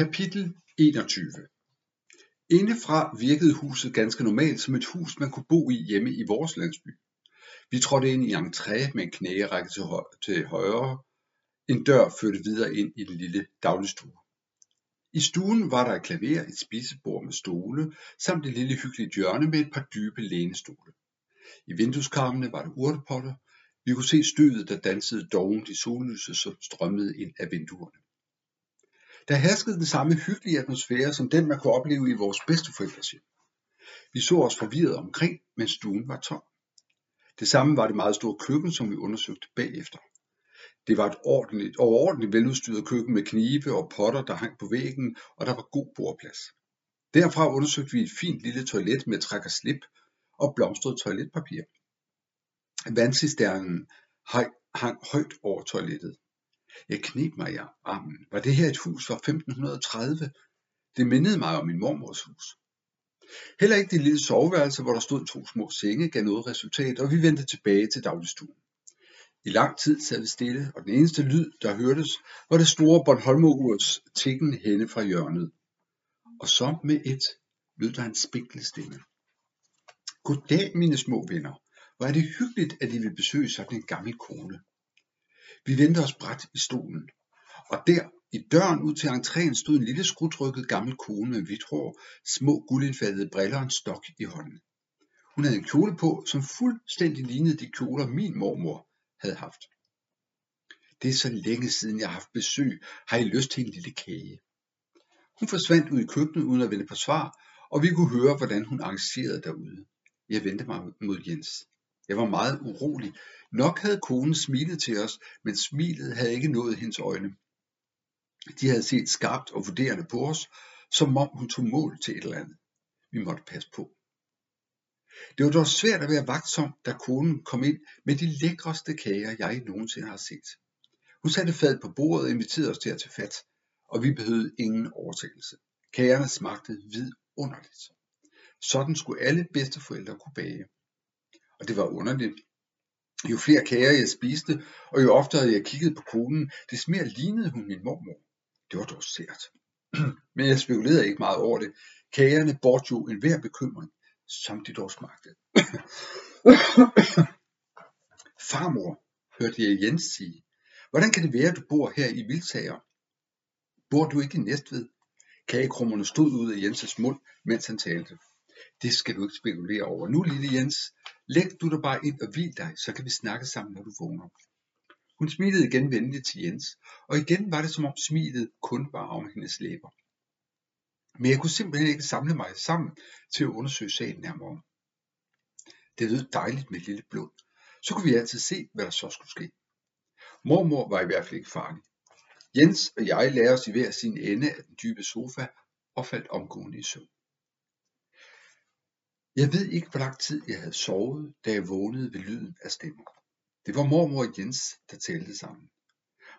Kapitel 21 Indefra virkede huset ganske normalt som et hus, man kunne bo i hjemme i vores landsby. Vi trådte ind i entré med en knægerække til, høj- til højre. En dør førte videre ind i den lille dagligstue. I stuen var der et klaver, et spisebord med stole, samt et lille hyggeligt hjørne med et par dybe lænestole. I vindueskarmene var der urtepotter. Vi kunne se støvet, der dansede dovent i sollyset, som strømmede ind af vinduerne. Der herskede den samme hyggelige atmosfære som den, man kunne opleve i vores bedsteforældres hjem. Vi så os forvirret omkring, men stuen var tom. Det samme var det meget store køkken, som vi undersøgte bagefter. Det var et ordentligt, overordentligt veludstyret køkken med knive og potter, der hang på væggen, og der var god bordplads. Derfra undersøgte vi et fint lille toilet med træk og slip og blomstret toiletpapir. Vandcisternen hang højt over toilettet. Jeg kneb mig i armen. Var det her et hus fra 1530? Det mindede mig om min mormors hus. Heller ikke det lille soveværelse, hvor der stod to små senge, gav noget resultat, og vi vendte tilbage til dagligstuen. I lang tid sad vi stille, og den eneste lyd, der hørtes, var det store Bornholmerurs tikken henne fra hjørnet. Og så med et lød der en spinkel stemme. Goddag, mine små venner. Hvor er det hyggeligt, at I vil besøge sådan en gammel kone. Vi vendte os bræt i stolen, og der i døren ud til entréen stod en lille skrutrykket gammel kone med hvidt hår, små guldindfattede briller og en stok i hånden. Hun havde en kjole på, som fuldstændig lignede de kjoler, min mormor havde haft. Det er så længe siden, jeg har haft besøg. Har I lyst til en lille kage? Hun forsvandt ud i køkkenet uden at vende på svar, og vi kunne høre, hvordan hun arrangerede derude. Jeg vendte mig mod Jens. Jeg var meget urolig. Nok havde konen smilet til os, men smilet havde ikke nået hendes øjne. De havde set skarpt og vurderende på os, som om hun tog mål til et eller andet. Vi måtte passe på. Det var dog svært at være vagtsom, da konen kom ind med de lækreste kager, jeg nogensinde har set. Hun satte fad på bordet og inviterede os til at tage fat, og vi behøvede ingen overtagelse. Kagerne smagte vidunderligt. Sådan skulle alle bedsteforældre kunne bage. Og det var underligt. Jo flere kager jeg spiste, og jo oftere jeg kiggede på konen, des mere lignede hun min mormor. Det var dog sært. Men jeg spekulerede ikke meget over det. Kagerne bort jo enhver bekymring, som de dog smagte. Farmor, hørte jeg Jens sige. Hvordan kan det være, at du bor her i Vildsager? Bor du ikke i Næstved? Kagekrummerne stod ud af Jenses mund, mens han talte. Det skal du ikke spekulere over. Nu, lille Jens, læg du dig bare ind og hvil dig, så kan vi snakke sammen, når du vågner. Hun smilede igen venligt til Jens, og igen var det som om smilet kun var om hendes læber. Men jeg kunne simpelthen ikke samle mig sammen til at undersøge sagen nærmere. Det lød dejligt med lille blod. Så kunne vi altid se, hvad der så skulle ske. Mormor var i hvert fald ikke farlig. Jens og jeg lagde os i hver sin ende af den dybe sofa og faldt omgående i søvn. Jeg ved ikke, hvor lang tid jeg havde sovet, da jeg vågnede ved lyden af stemmer. Det var mormor og Jens, der talte sammen.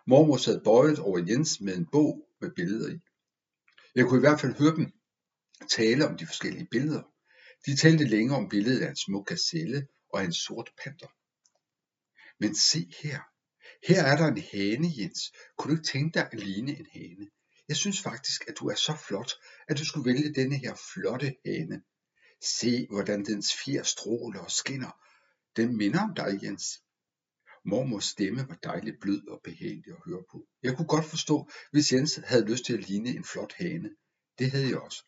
Mormor sad bøjet over Jens med en bog med billeder i. Jeg kunne i hvert fald høre dem tale om de forskellige billeder. De talte længere om billedet af en smuk gazelle og en sort panter. Men se her. Her er der en hane, Jens. Kunne du ikke tænke dig at ligne en hane? Jeg synes faktisk, at du er så flot, at du skulle vælge denne her flotte hane. Se, hvordan dens fjer stråler og skinner. Den minder om dig, Jens. Mormors stemme var dejligt blød og behagelig at høre på. Jeg kunne godt forstå, hvis Jens havde lyst til at ligne en flot hane. Det havde jeg også.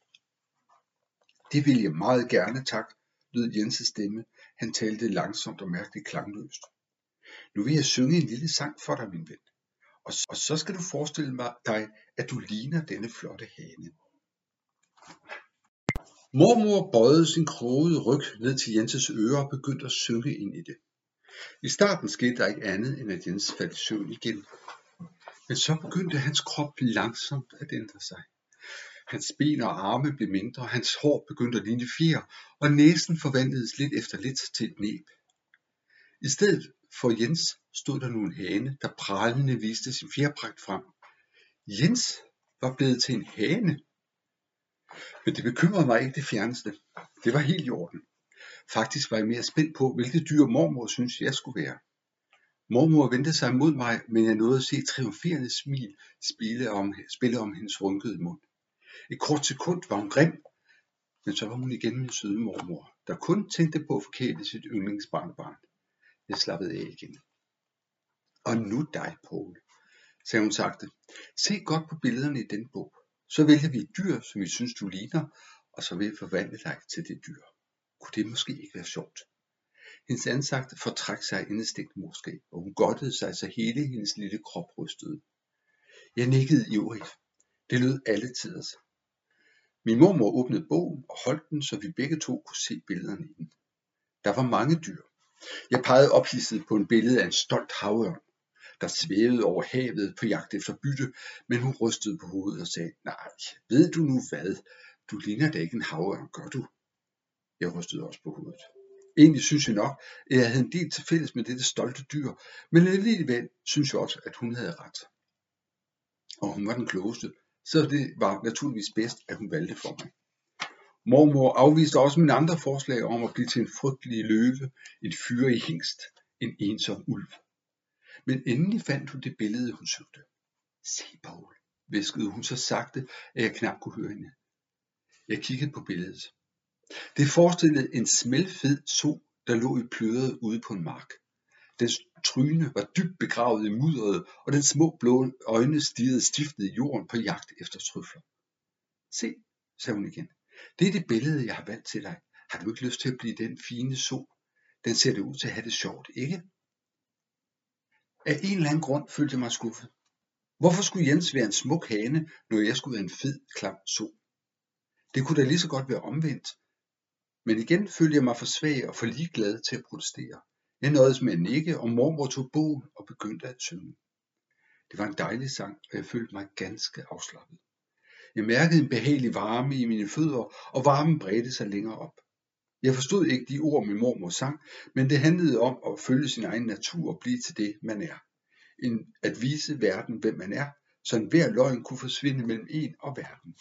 Det ville jeg meget gerne, tak, lød Jenses stemme. Han talte langsomt og mærkeligt klangløst. Nu vil jeg synge en lille sang for dig, min ven. Og, og så skal du forestille mig dig, at du ligner denne flotte hane. Mormor bøjede sin krogede ryg ned til Jenses øre og begyndte at synge ind i det. I starten skete der ikke andet, end at Jens faldt i søvn igen. Men så begyndte hans krop langsomt at ændre sig. Hans ben og arme blev mindre, hans hår begyndte at ligne fjer, og næsen forvandledes lidt efter lidt til et næb. I stedet for Jens stod der nu en hane, der prallende viste sin fjerpragt frem. Jens var blevet til en hane. Men det bekymrede mig ikke det fjerneste. Det var helt i orden. Faktisk var jeg mere spændt på, hvilket dyr mormor synes jeg skulle være. Mormor vendte sig mod mig, men jeg nåede at se triumferende smil spille om, spille om hendes rynkede mund. Et kort sekund var hun grim, men så var hun igen min søde mormor, der kun tænkte på at forkæle sit yndlingsbarnbarn. Jeg slappede af igen. Og nu dig, Paul, sagde hun sagte. Se godt på billederne i den bog. Så vælger vi et dyr, som vi synes, du ligner, og så vil vi forvandle dig til det dyr. Kunne det måske ikke være sjovt? Hendes ansigt fortræk sig indestængt morskab, og hun godtede sig, så hele hendes lille krop rystede. Jeg nikkede ivrigt. Det lød alle tiders. Min mormor åbnede bogen og holdt den, så vi begge to kunne se billederne i den. Der var mange dyr. Jeg pegede ophidset på en billede af en stolt havørn, der svævede over havet på jagt efter bytte, men hun rystede på hovedet og sagde, nej, ved du nu hvad, du ligner da ikke en havørn, gør du? Jeg rystede også på hovedet. Egentlig synes jeg nok, at jeg havde en del til fælles med dette stolte dyr, men alligevel synes jeg også, at hun havde ret. Og hun var den klogeste, så det var naturligvis bedst, at hun valgte for mig. Mormor afviste også mine andre forslag om at blive til en frygtelig løve, en fyre i hængst, en ensom ulv. Men endelig fandt hun det billede, hun søgte. Se, Paul, viskede hun så sagte, at jeg knap kunne høre hende. Jeg kiggede på billedet. Det forestillede en smelfed so, der lå i pløret ude på en mark. Dens tryne var dybt begravet i mudderet, og den små blå øjne stirrede stift ned i jorden på jagt efter trøfler. Se, sagde hun igen. Det er det billede, jeg har valgt til dig. Har du ikke lyst til at blive den fine so? Den ser det ud til at have det sjovt, ikke? Af en eller anden grund følte jeg mig skuffet. Hvorfor skulle Jens være en smuk hane, når jeg skulle være en fed, klam so? Det kunne da lige så godt være omvendt. Men igen følte jeg mig for svag og for ligeglad til at protestere. Jeg nåede med at nikke, og mormor tog bogen og begyndte at synge. Det var en dejlig sang, og jeg følte mig ganske afslappet. Jeg mærkede en behagelig varme i mine fødder, og varmen bredte sig længere op. Jeg forstod ikke de ord, min mormor sang, men det handlede om at følge sin egen natur og blive til det, man er. En, at vise verden, hvem man er, så enhver løgn kunne forsvinde mellem en og verden.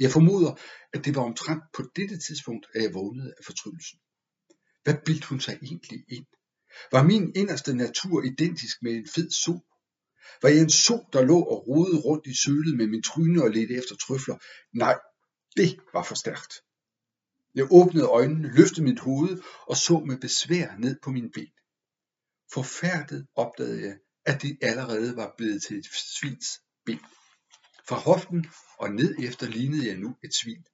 Jeg formoder, at det var omtrent på dette tidspunkt, at jeg vågnede af fortryllelsen. Hvad bildte hun sig egentlig ind? Var min inderste natur identisk med en fed so? Var jeg en so, der lå og rodede rundt i sølet med min tryne og ledte efter trøfler? Nej, det var for stærkt. Jeg åbnede øjnene, løftede mit hoved og så med besvær ned på mine ben. Forfærdet opdagede jeg, at det allerede var blevet til et svins ben. Fra hoften og ned efter lignede jeg nu et svin.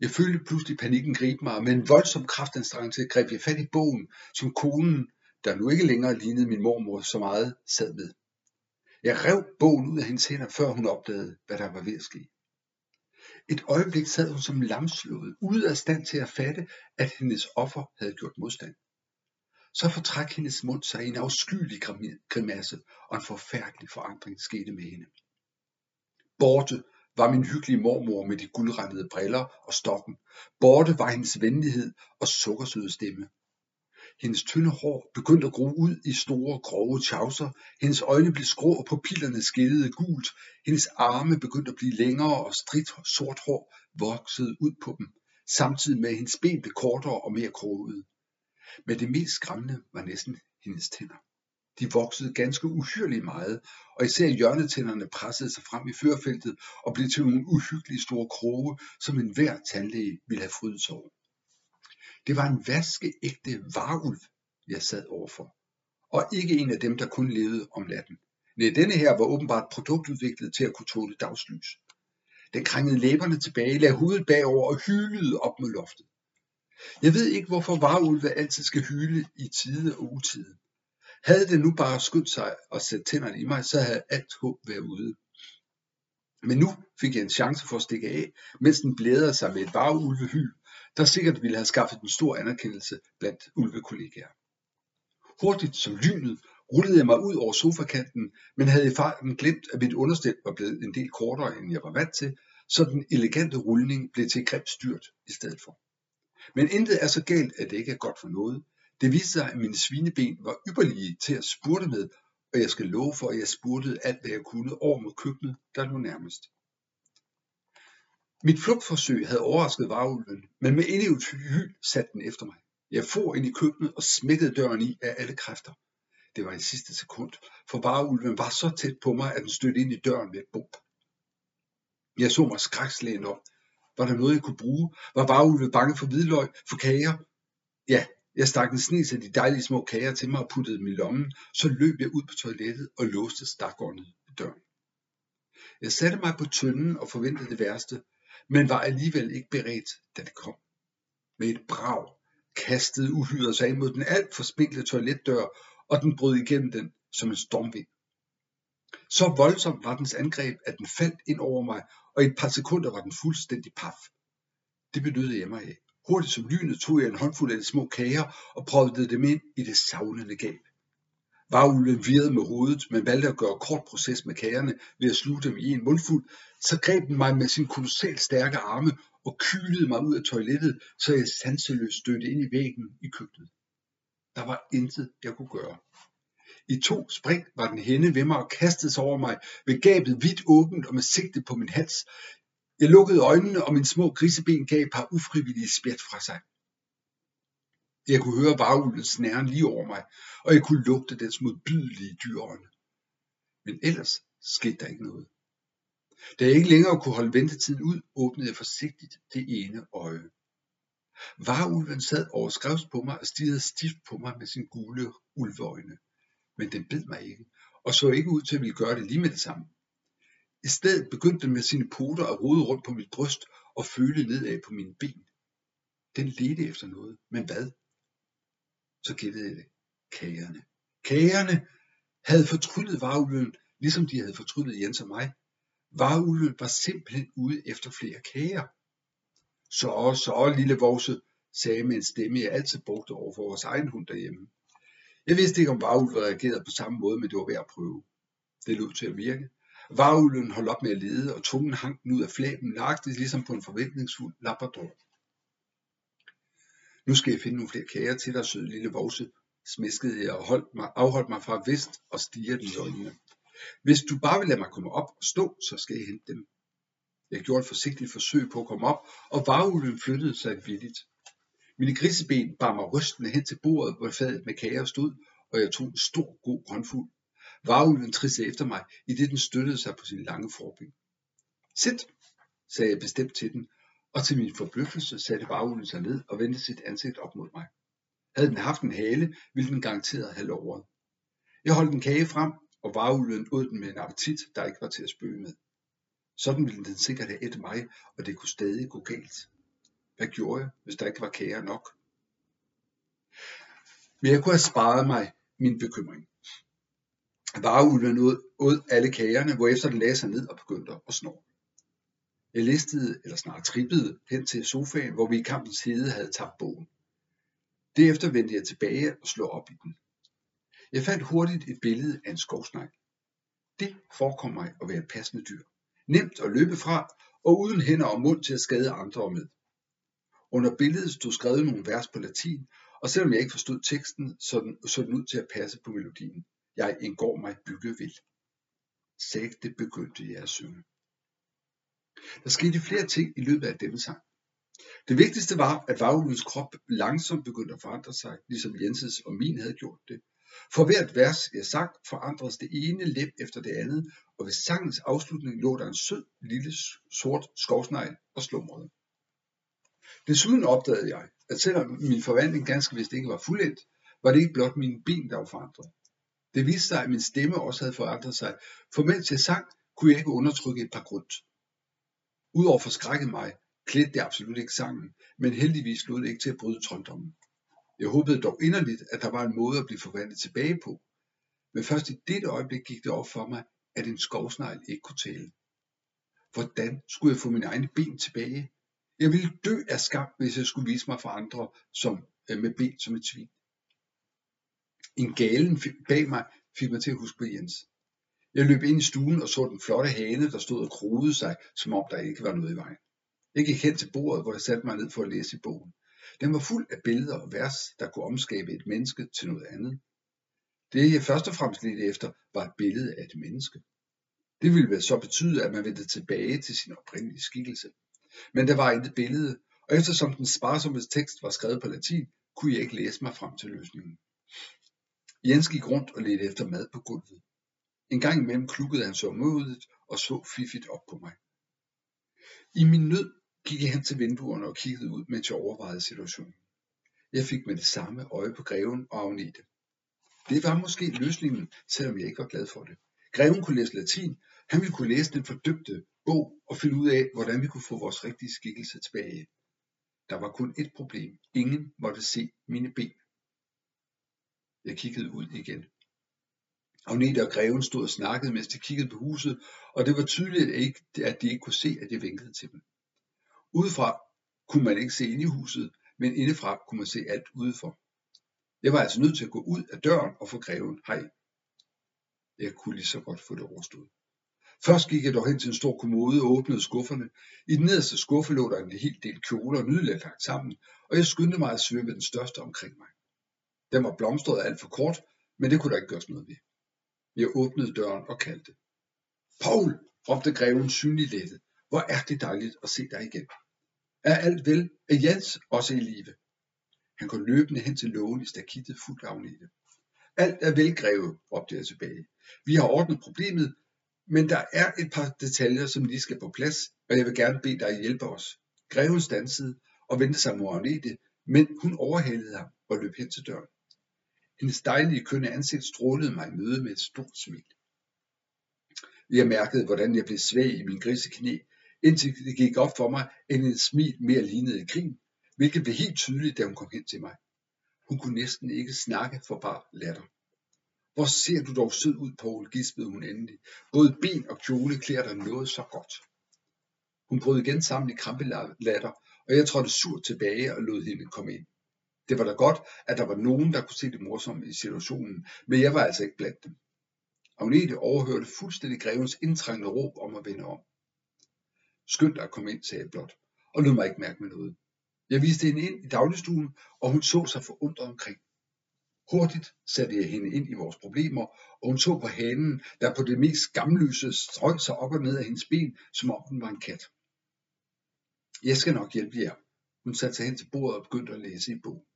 Jeg følte pludselig panikken gribe mig, og med en voldsom kraftanstrengelse greb jeg fat i bogen, som konen, der nu ikke længere lignede min mormor så meget, sad med. Jeg rev bogen ud af hendes hænder, før hun opdagede, hvad der var ved at ske. Et øjeblik sad hun som lamslået, ude af stand til at fatte, at hendes offer havde gjort modstand. Så fortræk hendes mund sig i en afskyelig grimasse, og en forfærdelig forandring skete med hende. Borte var min hyggelige mormor med de guldrendede briller og stokken. Borte var hendes venlighed og sukkersøde stemme. Hendes tynde hår begyndte at gro ud i store, grove tjavser. Hendes øjne blev skrå, og pupillerne skillede gult. Hendes arme begyndte at blive længere, og stridt sort hår voksede ud på dem, samtidig med at hendes ben blev kortere og mere kroget. Men det mest skræmmende var næsten hendes tænder. De voksede ganske uhyrligt meget, og især hjørnetænderne pressede sig frem i førfeltet og blev til nogle uhyggelige store kroge, som enhver tandlæge ville have frydet sig over. Det var en vaskeægte varulv, jeg sad overfor, og ikke en af dem, der kun levede om natten. Nej, denne her var åbenbart produktudviklet til at kunne tåle dagslys. Den krængede læberne tilbage, lagde hovedet bagover og hylede op mod loftet. Jeg ved ikke, hvorfor varulve altid skal hyle i tide og utide. Havde det nu bare skyndt sig og sat tænderne i mig, så havde alt håb været ude. Men nu fik jeg en chance for at stikke af, mens den blæder sig med et varulvehyl, der sikkert ville have skaffet en stor anerkendelse blandt ulvekollegaer. Hurtigt som lynet rullede jeg mig ud over sofakanten, men havde i farten glemt, at mit understel var blevet en del kortere, end jeg var vant til, så den elegante rulning blev til grimt styrt i stedet for. Men intet er så galt, at det ikke er godt for noget, det viste sig, at mine svineben var ypperlige til at spurte med, og jeg skal love for, at jeg spurtede alt, hvad jeg kunne over mod køkkenet, der lå nærmest. Mit flugtforsøg havde overrasket varulven, men med endnu hyl satte den efter mig. Jeg for ind i køkkenet og smækkede døren i af alle kræfter. Det var i sidste sekund, for varulven var så tæt på mig, at den stødte ind i døren med et bump. Jeg så mig skrækslægen op. Var der noget, jeg kunne bruge? Var varulven bange for hvidløg, for kager? Ja, jeg stak en snes af de dejlige små kager til mig og puttede dem i lommen, så løb jeg ud på toilettet og låste stakåndet i døren. Jeg satte mig på tønden og forventede det værste, men var alligevel ikke beredt, da det kom. Med et brag kastede uhyret sig imod mod den alt for spinkle toiletdør, og den brød igennem den som en stormvind. Så voldsomt var dens angreb, at den faldt ind over mig, og i et par sekunder var den fuldstændig paf. Det benyttede jeg mig af. Hurtigt som lynet tog jeg en håndfuld af de små kager og prøvede dem ind i det savnende gab. Varulven virrede med hovedet, men valgte at gøre kort proces med kagerne ved at sluge dem i en mundfuld, så greb den mig med sin kolossalt stærke arme og kylede mig ud af toilettet, så jeg sanseløst stødte ind i væggen i køkkenet. Der var intet, jeg kunne gøre. I to spring var den henne ved mig og kastede sig over mig med gabet vidt åbent og med sigte på min hals. Jeg lukkede øjnene, og min små griseben gav et par ufrivillige spjæt fra sig. Jeg kunne høre varulvens snæren lige over mig, og jeg kunne lugte dens modbydelige dyreånde. Men ellers skete der ikke noget. Da jeg ikke længere kunne holde ventetiden ud, åbnede jeg forsigtigt det ene øje. Varulven sad overskrevs på mig og stirrede stift på mig med sin gule ulveøjne. Men den bed mig ikke, og så ikke ud til at ville gøre det lige med det samme. I stedet begyndte den med sine poter at rode rundt på mit bryst og føle nedad på mine ben. Den ledte efter noget, men hvad? Så gættede jeg det. Kagerne. Kagerne havde fortryllet varulven, ligesom de havde fortryllet Jens og mig. Varulven var simpelthen ude efter flere kager. Så, så, lille vorse, sagde med en stemme, jeg altid brugte over for vores egen hund derhjemme. Jeg vidste ikke, om varulven reagerede på samme måde, men det var værd at prøve. Det lød til at virke. Varulven holdt op med at lede, og tungen hang ud af flæben, nøjagtigt ligesom på en forventningsfuld labrador. Nu skal jeg finde nogle flere kager til dig, søde lille vovse, smiskede jeg og holdt mig, afholdt mig fra vest og stiger den i øjnene. Hvis du bare vil lade mig komme op og stå, så skal jeg hente dem. Jeg gjorde et forsigtigt forsøg på at komme op, og varulven flyttede sig villigt. Mine griseben bar mig rystende hen til bordet, hvor fadet med kager stod, og jeg tog en stor, god håndfuld. Varulven trissede efter mig, i det den støttede sig på sin lange forben. Sit, sagde jeg bestemt til den, og til min forbløffelse satte varulven sig ned og vendte sit ansigt op mod mig. Havde den haft en hale, ville den garanteret have lovret. Jeg holdt en kage frem, og varulven åd den med en appetit, der ikke var til at spøge med. Sådan ville den sikkert have et mig, og det kunne stadig gå galt. Hvad gjorde jeg, hvis der ikke var kager nok? Men jeg kunne have sparet mig min bekymring. Varulven åd alle kagerne, hvorefter den lagde sig ned og begyndte at snore. Jeg listede, eller snarere trippede, hen til sofaen, hvor vi i kampens hede havde tabt bogen. Derefter vendte jeg tilbage og slog op i den. Jeg fandt hurtigt et billede af en skovsnegl. Det forekom mig at være et passende dyr. Nemt at løbe fra, og uden hænder og mund til at skade andre med. Under billedet stod skrevet nogle vers på latin, og selvom jeg ikke forstod teksten, så den, så den ud til at passe på melodien. Jeg indgår mig bygge vil. Sagte begyndte jeg at synge. Der skete flere ting i løbet af denne sang. Det vigtigste var, at varulvens krop langsomt begyndte at forandre sig, ligesom Jenses og min havde gjort det. For hvert vers, jeg sang, forandredes det ene lem efter det andet, og ved sangens afslutning lå der en sød, lille, sort skovsnegl og slumrede. Desuden opdagede jeg, at selvom min forvandling ganske vist ikke var fuldendt, var det ikke blot mine ben, der var forandret. Det viste sig, at min stemme også havde forandret sig, for mens jeg sang, kunne jeg ikke undertrykke et par grund. Udover forskrækket mig, klædte det absolut ikke sangen, men heldigvis lod det ikke til at bryde trolddommen. Jeg håbede dog inderligt, at der var en måde at blive forvandlet tilbage på. Men først i dette øjeblik gik det op for mig, at en skovsnegl ikke kunne tale. Hvordan skulle jeg få mine egne ben tilbage? Jeg ville dø af skam, hvis jeg skulle vise mig for andre som, øh, med ben som et svin. En galen bag mig fik mig til at huske på Jens. Jeg løb ind i stuen og så den flotte hane, der stod og krogede sig, som om der ikke var noget i vejen. Jeg gik hen til bordet, hvor jeg satte mig ned for at læse i bogen. Den var fuld af billeder og vers, der kunne omskabe et menneske til noget andet. Det jeg først og fremmest ledte efter, var et billede af et menneske. Det ville vel så betyde, at man vendte tilbage til sin oprindelige skikkelse. Men der var intet billede, og eftersom den sparsomme tekst var skrevet på latin, kunne jeg ikke læse mig frem til løsningen. Jens gik rundt og ledte efter mad på gulvet. En gang imellem klukkede han så modet og så fiffigt op på mig. I min nød gik jeg hen til vinduerne og kiggede ud, mens jeg overvejede situationen. Jeg fik med det samme øje på greven og Agnete. Det var måske løsningen, selvom jeg ikke var glad for det. Greven kunne læse latin, han ville kunne læse den fordøbte bog og finde ud af, hvordan vi kunne få vores rigtige skikkelse tilbage. Der var kun et problem. Ingen måtte se mine ben. Jeg kiggede ud igen. Agnete og greven stod og snakkede, mens de kiggede på huset, og det var tydeligt, at de ikke kunne se, at jeg vinkede til dem. Udefra kunne man ikke se ind i huset, men indefra kunne man se alt udenfor. Jeg var altså nødt til at gå ud af døren og få greven hej. Jeg kunne lige så godt få det overstået. Først gik jeg dog hen til en stor kommode og åbnede skufferne. I den nederste skuffe lå der en hel del kjoler og nydeligt lagt sammen, og jeg skyndte mig at svømme den største omkring mig. Den var blomstret alt for kort, men det kunne der ikke gøres noget ved. Jeg åbnede døren og kaldte. Paul, råbte greven synligt lettet. Hvor er det dejligt at se dig igen. Er alt vel? Er Jens også i live? Han går løbende hen til lågen i stakittet fuldt Agnete. Alt er velgreve, råbte jeg tilbage. Vi har ordnet problemet, men der er et par detaljer, som lige skal på plads, og jeg vil gerne bede dig hjælpe os. Greven stansede og vendte sig mod Agnete, men hun overhalede ham og løb hen til døren. Hendes dejlige kønne ansigt strålede mig i møde med et stort smil. Jeg mærkede, hvordan jeg blev svag i min grise knæ, indtil det gik op for mig, at en smil mere lignede grin, hvilket blev helt tydeligt, da hun kom hen til mig. Hun kunne næsten ikke snakke for bare latter. Hvor ser du dog sød ud, Paul, gispede hun endelig. Både ben og kjole klæder dig noget så godt. Hun brød igen sammen i krampelatter, og jeg trådte surt tilbage og lod hende komme ind. Det var da godt, at der var nogen, der kunne se det morsomme i situationen, men jeg var altså ikke blandt dem. Agnete overhørte fuldstændig grevens indtrængende råb om at vende om. Skynd dig at komme ind, sagde jeg blot, og lod mig ikke mærke med noget. Jeg viste hende ind i dagligstuen, og hun så sig forundret omkring. Hurtigt satte jeg hende ind i vores problemer, og hun så på hanen, der på det mest skamløse strøg sig op og ned af hendes ben, som om den var en kat. Jeg skal nok hjælpe jer. Hun satte sig hen til bordet og begyndte at læse i bog.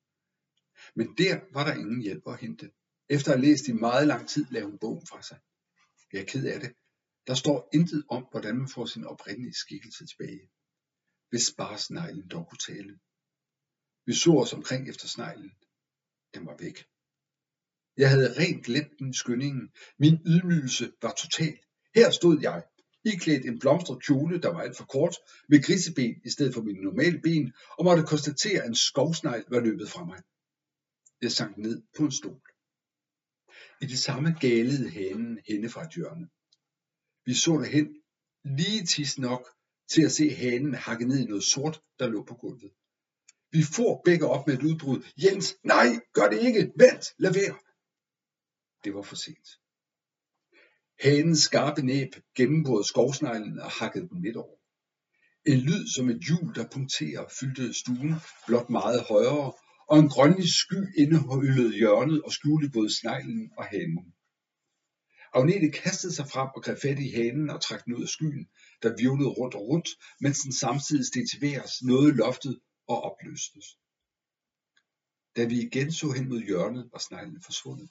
Men der var der ingen hjælp at hente. Efter at have læst i meget lang tid, lagde hun bogen fra sig. Jeg er ked af det. Der står intet om, hvordan man får sin oprindelige skikkelse tilbage. Hvis bare sneglen dog kunne tale. Vi så os omkring efter sneglen. Den var væk. Jeg havde rent glemt min skyndingen. Min ydmygelse var total. Her stod jeg, iklædt en blomstret kjole, der var alt for kort, med griseben i stedet for mine normale ben, og måtte konstatere, at en skovsnegl var løbet fra mig. Jeg sank ned på en stol. I det samme galede hanen hende fra et hjørne. Vi så derhen lige tis nok til at se hanen hakke ned i noget sort, der lå på gulvet. Vi får begge op med et udbrud. Jens, nej, gør det ikke. Vent, lad være. Det var for sent. Hanens skarpe næb gennembrød skovsneglen og hakkede den midt over. En lyd som et hjul, der punkterer, fyldte stuen, blot meget højere, og en grønlig sky indehøllede hjørnet og skjulte både sneglen og hanen. Agnete kastede sig frem og greb fat i hanen og trak den ud af skyen, der virvlede rundt og rundt, mens den samtidig steg til værs, nåede loftet og opløstes. Da vi igen så hen mod hjørnet, var sneglen forsvundet.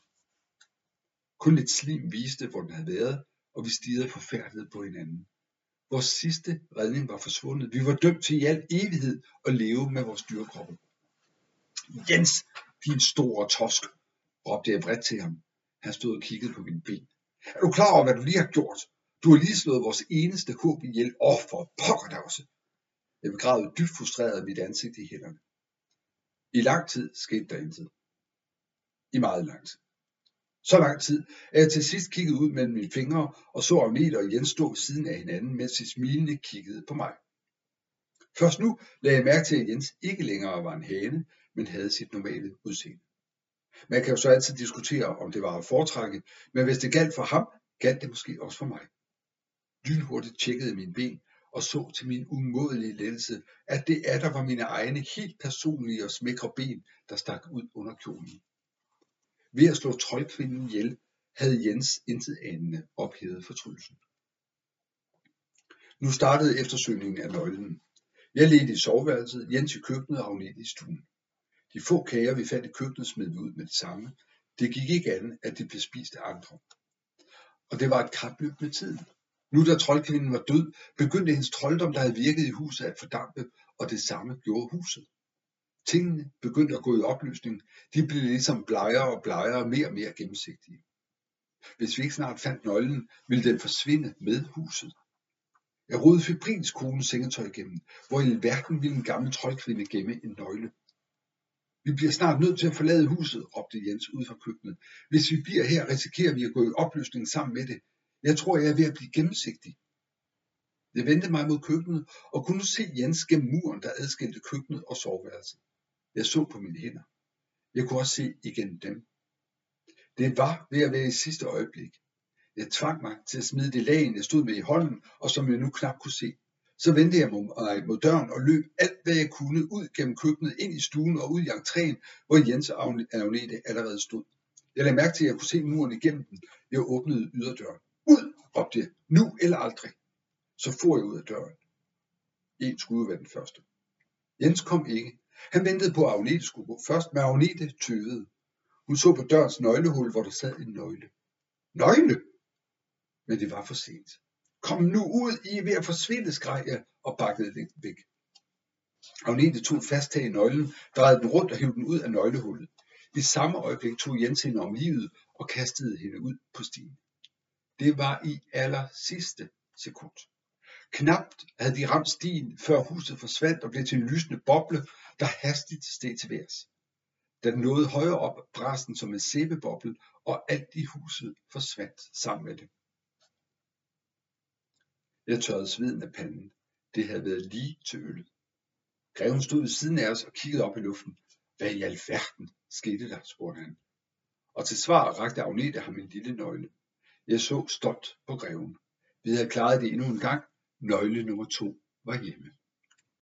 Kun lidt slim viste, hvor den havde været, og vi stirrede forfærdet på hinanden. Vores sidste redning var forsvundet. Vi var dømt til i al evighed at leve med vores dyrkroppe. Jens, din store tosk, råbte jeg vredt til ham. Han stod og kiggede på mine ben. Er du klar over, hvad du lige har gjort? Du har lige slået vores eneste håb ihjel. Åh, oh, for pokker da også. Jeg begravede dybt frustreret mit ansigt i hænderne. I lang tid skete der intet. I meget lang tid. Så lang tid, at jeg til sidst kiggede ud mellem mine fingre og så Agnete og Jens stå ved siden af hinanden, mens de smilende kiggede på mig. Først nu lagde jeg mærke til, at Jens ikke længere var en hane, men havde sit normale udseende. Man kan jo så altid diskutere, om det var at foretrække, men hvis det galt for ham, galt det måske også for mig. Lynhurtigt tjekkede mine ben og så til min umådelige lettelse, at det er der var mine egne helt personlige og smækre ben, der stak ud under kjolen. Ved at slå troldkvinden ihjel, havde Jens intet anende ophævet fortrydelsen. Nu startede eftersøgningen af nøglen. Jeg ledte i soveværelset, Jens i køkkenet og Agnete i stuen. De få kager, vi fandt i køkkenet, smed vi ud med det samme. Det gik ikke andet, at de blev spist af andre. Og det var et kapløb med tiden. Nu da troldkvinden var død, begyndte hendes trolddom, der havde virket i huset, at fordampe, og det samme gjorde huset. Tingene begyndte at gå i opløsning. De blev ligesom blegere og blegere og mere og mere gennemsigtige. Hvis vi ikke snart fandt nøglen, ville den forsvinde med huset. Jeg rodede Fibrins kones sengetøj igennem. Hvor i verden ville en gammel troldkvinde gemme en nøgle? Vi bliver snart nødt til at forlade huset, råbte Jens ud fra køkkenet. Hvis vi bliver her, risikerer vi at gå i opløsning sammen med det. Jeg tror, jeg er ved at blive gennemsigtig. Jeg vendte mig mod køkkenet og kunne se Jens gennem muren, der adskilte køkkenet og soveværelset. Jeg så på mine hænder. Jeg kunne også se igennem dem. Det var ved at være i sidste øjeblik. Jeg tvang mig til at smide det lagen, jeg stod med i hånden, og som jeg nu knap kunne se. Så vendte jeg mig mod døren og løb alt, hvad jeg kunne, ud gennem køkkenet, ind i stuen og ud i entréen, hvor Jens og Agnete allerede stod. Jeg lagde mærke til, at jeg kunne se muren igennem den. Jeg åbnede yderdøren. Ud, råbte jeg. Nu eller aldrig. Så for jeg ud af døren. En skulle være den første. Jens kom ikke. Han ventede på, at Agnete skulle gå først, men Agnete tøvede. Hun så på dørens nøglehul, hvor der sad en nøgle. Nøgle! Men det var for sent. Kom nu ud, I er ved at forsvinde, skreg jeg og bakkede lidt væk. Agnete tog fast tag i nøglen, drejede den rundt og hævde den ud af nøglehullet. I samme øjeblik tog Jens hende om livet og kastede hende ud på stien. Det var i aller sidste sekund. Knapt havde de ramt stien, før huset forsvandt og blev til en lysende boble, der hastigt steg til værs. Da den nåede højere op, brast den som en sæbeboble, og alt i huset forsvandt sammen med det. Jeg tørrede sveden af panden. Det havde været lige til øllet. Greven stod ved siden af os og kiggede op i luften. Hvad i alverden skete der, spurgte han. Og til svar rakte Agnete ham en lille nøgle. Jeg så stolt på greven. Vi havde klaret det endnu en gang. Nøgle nummer to var hjemme.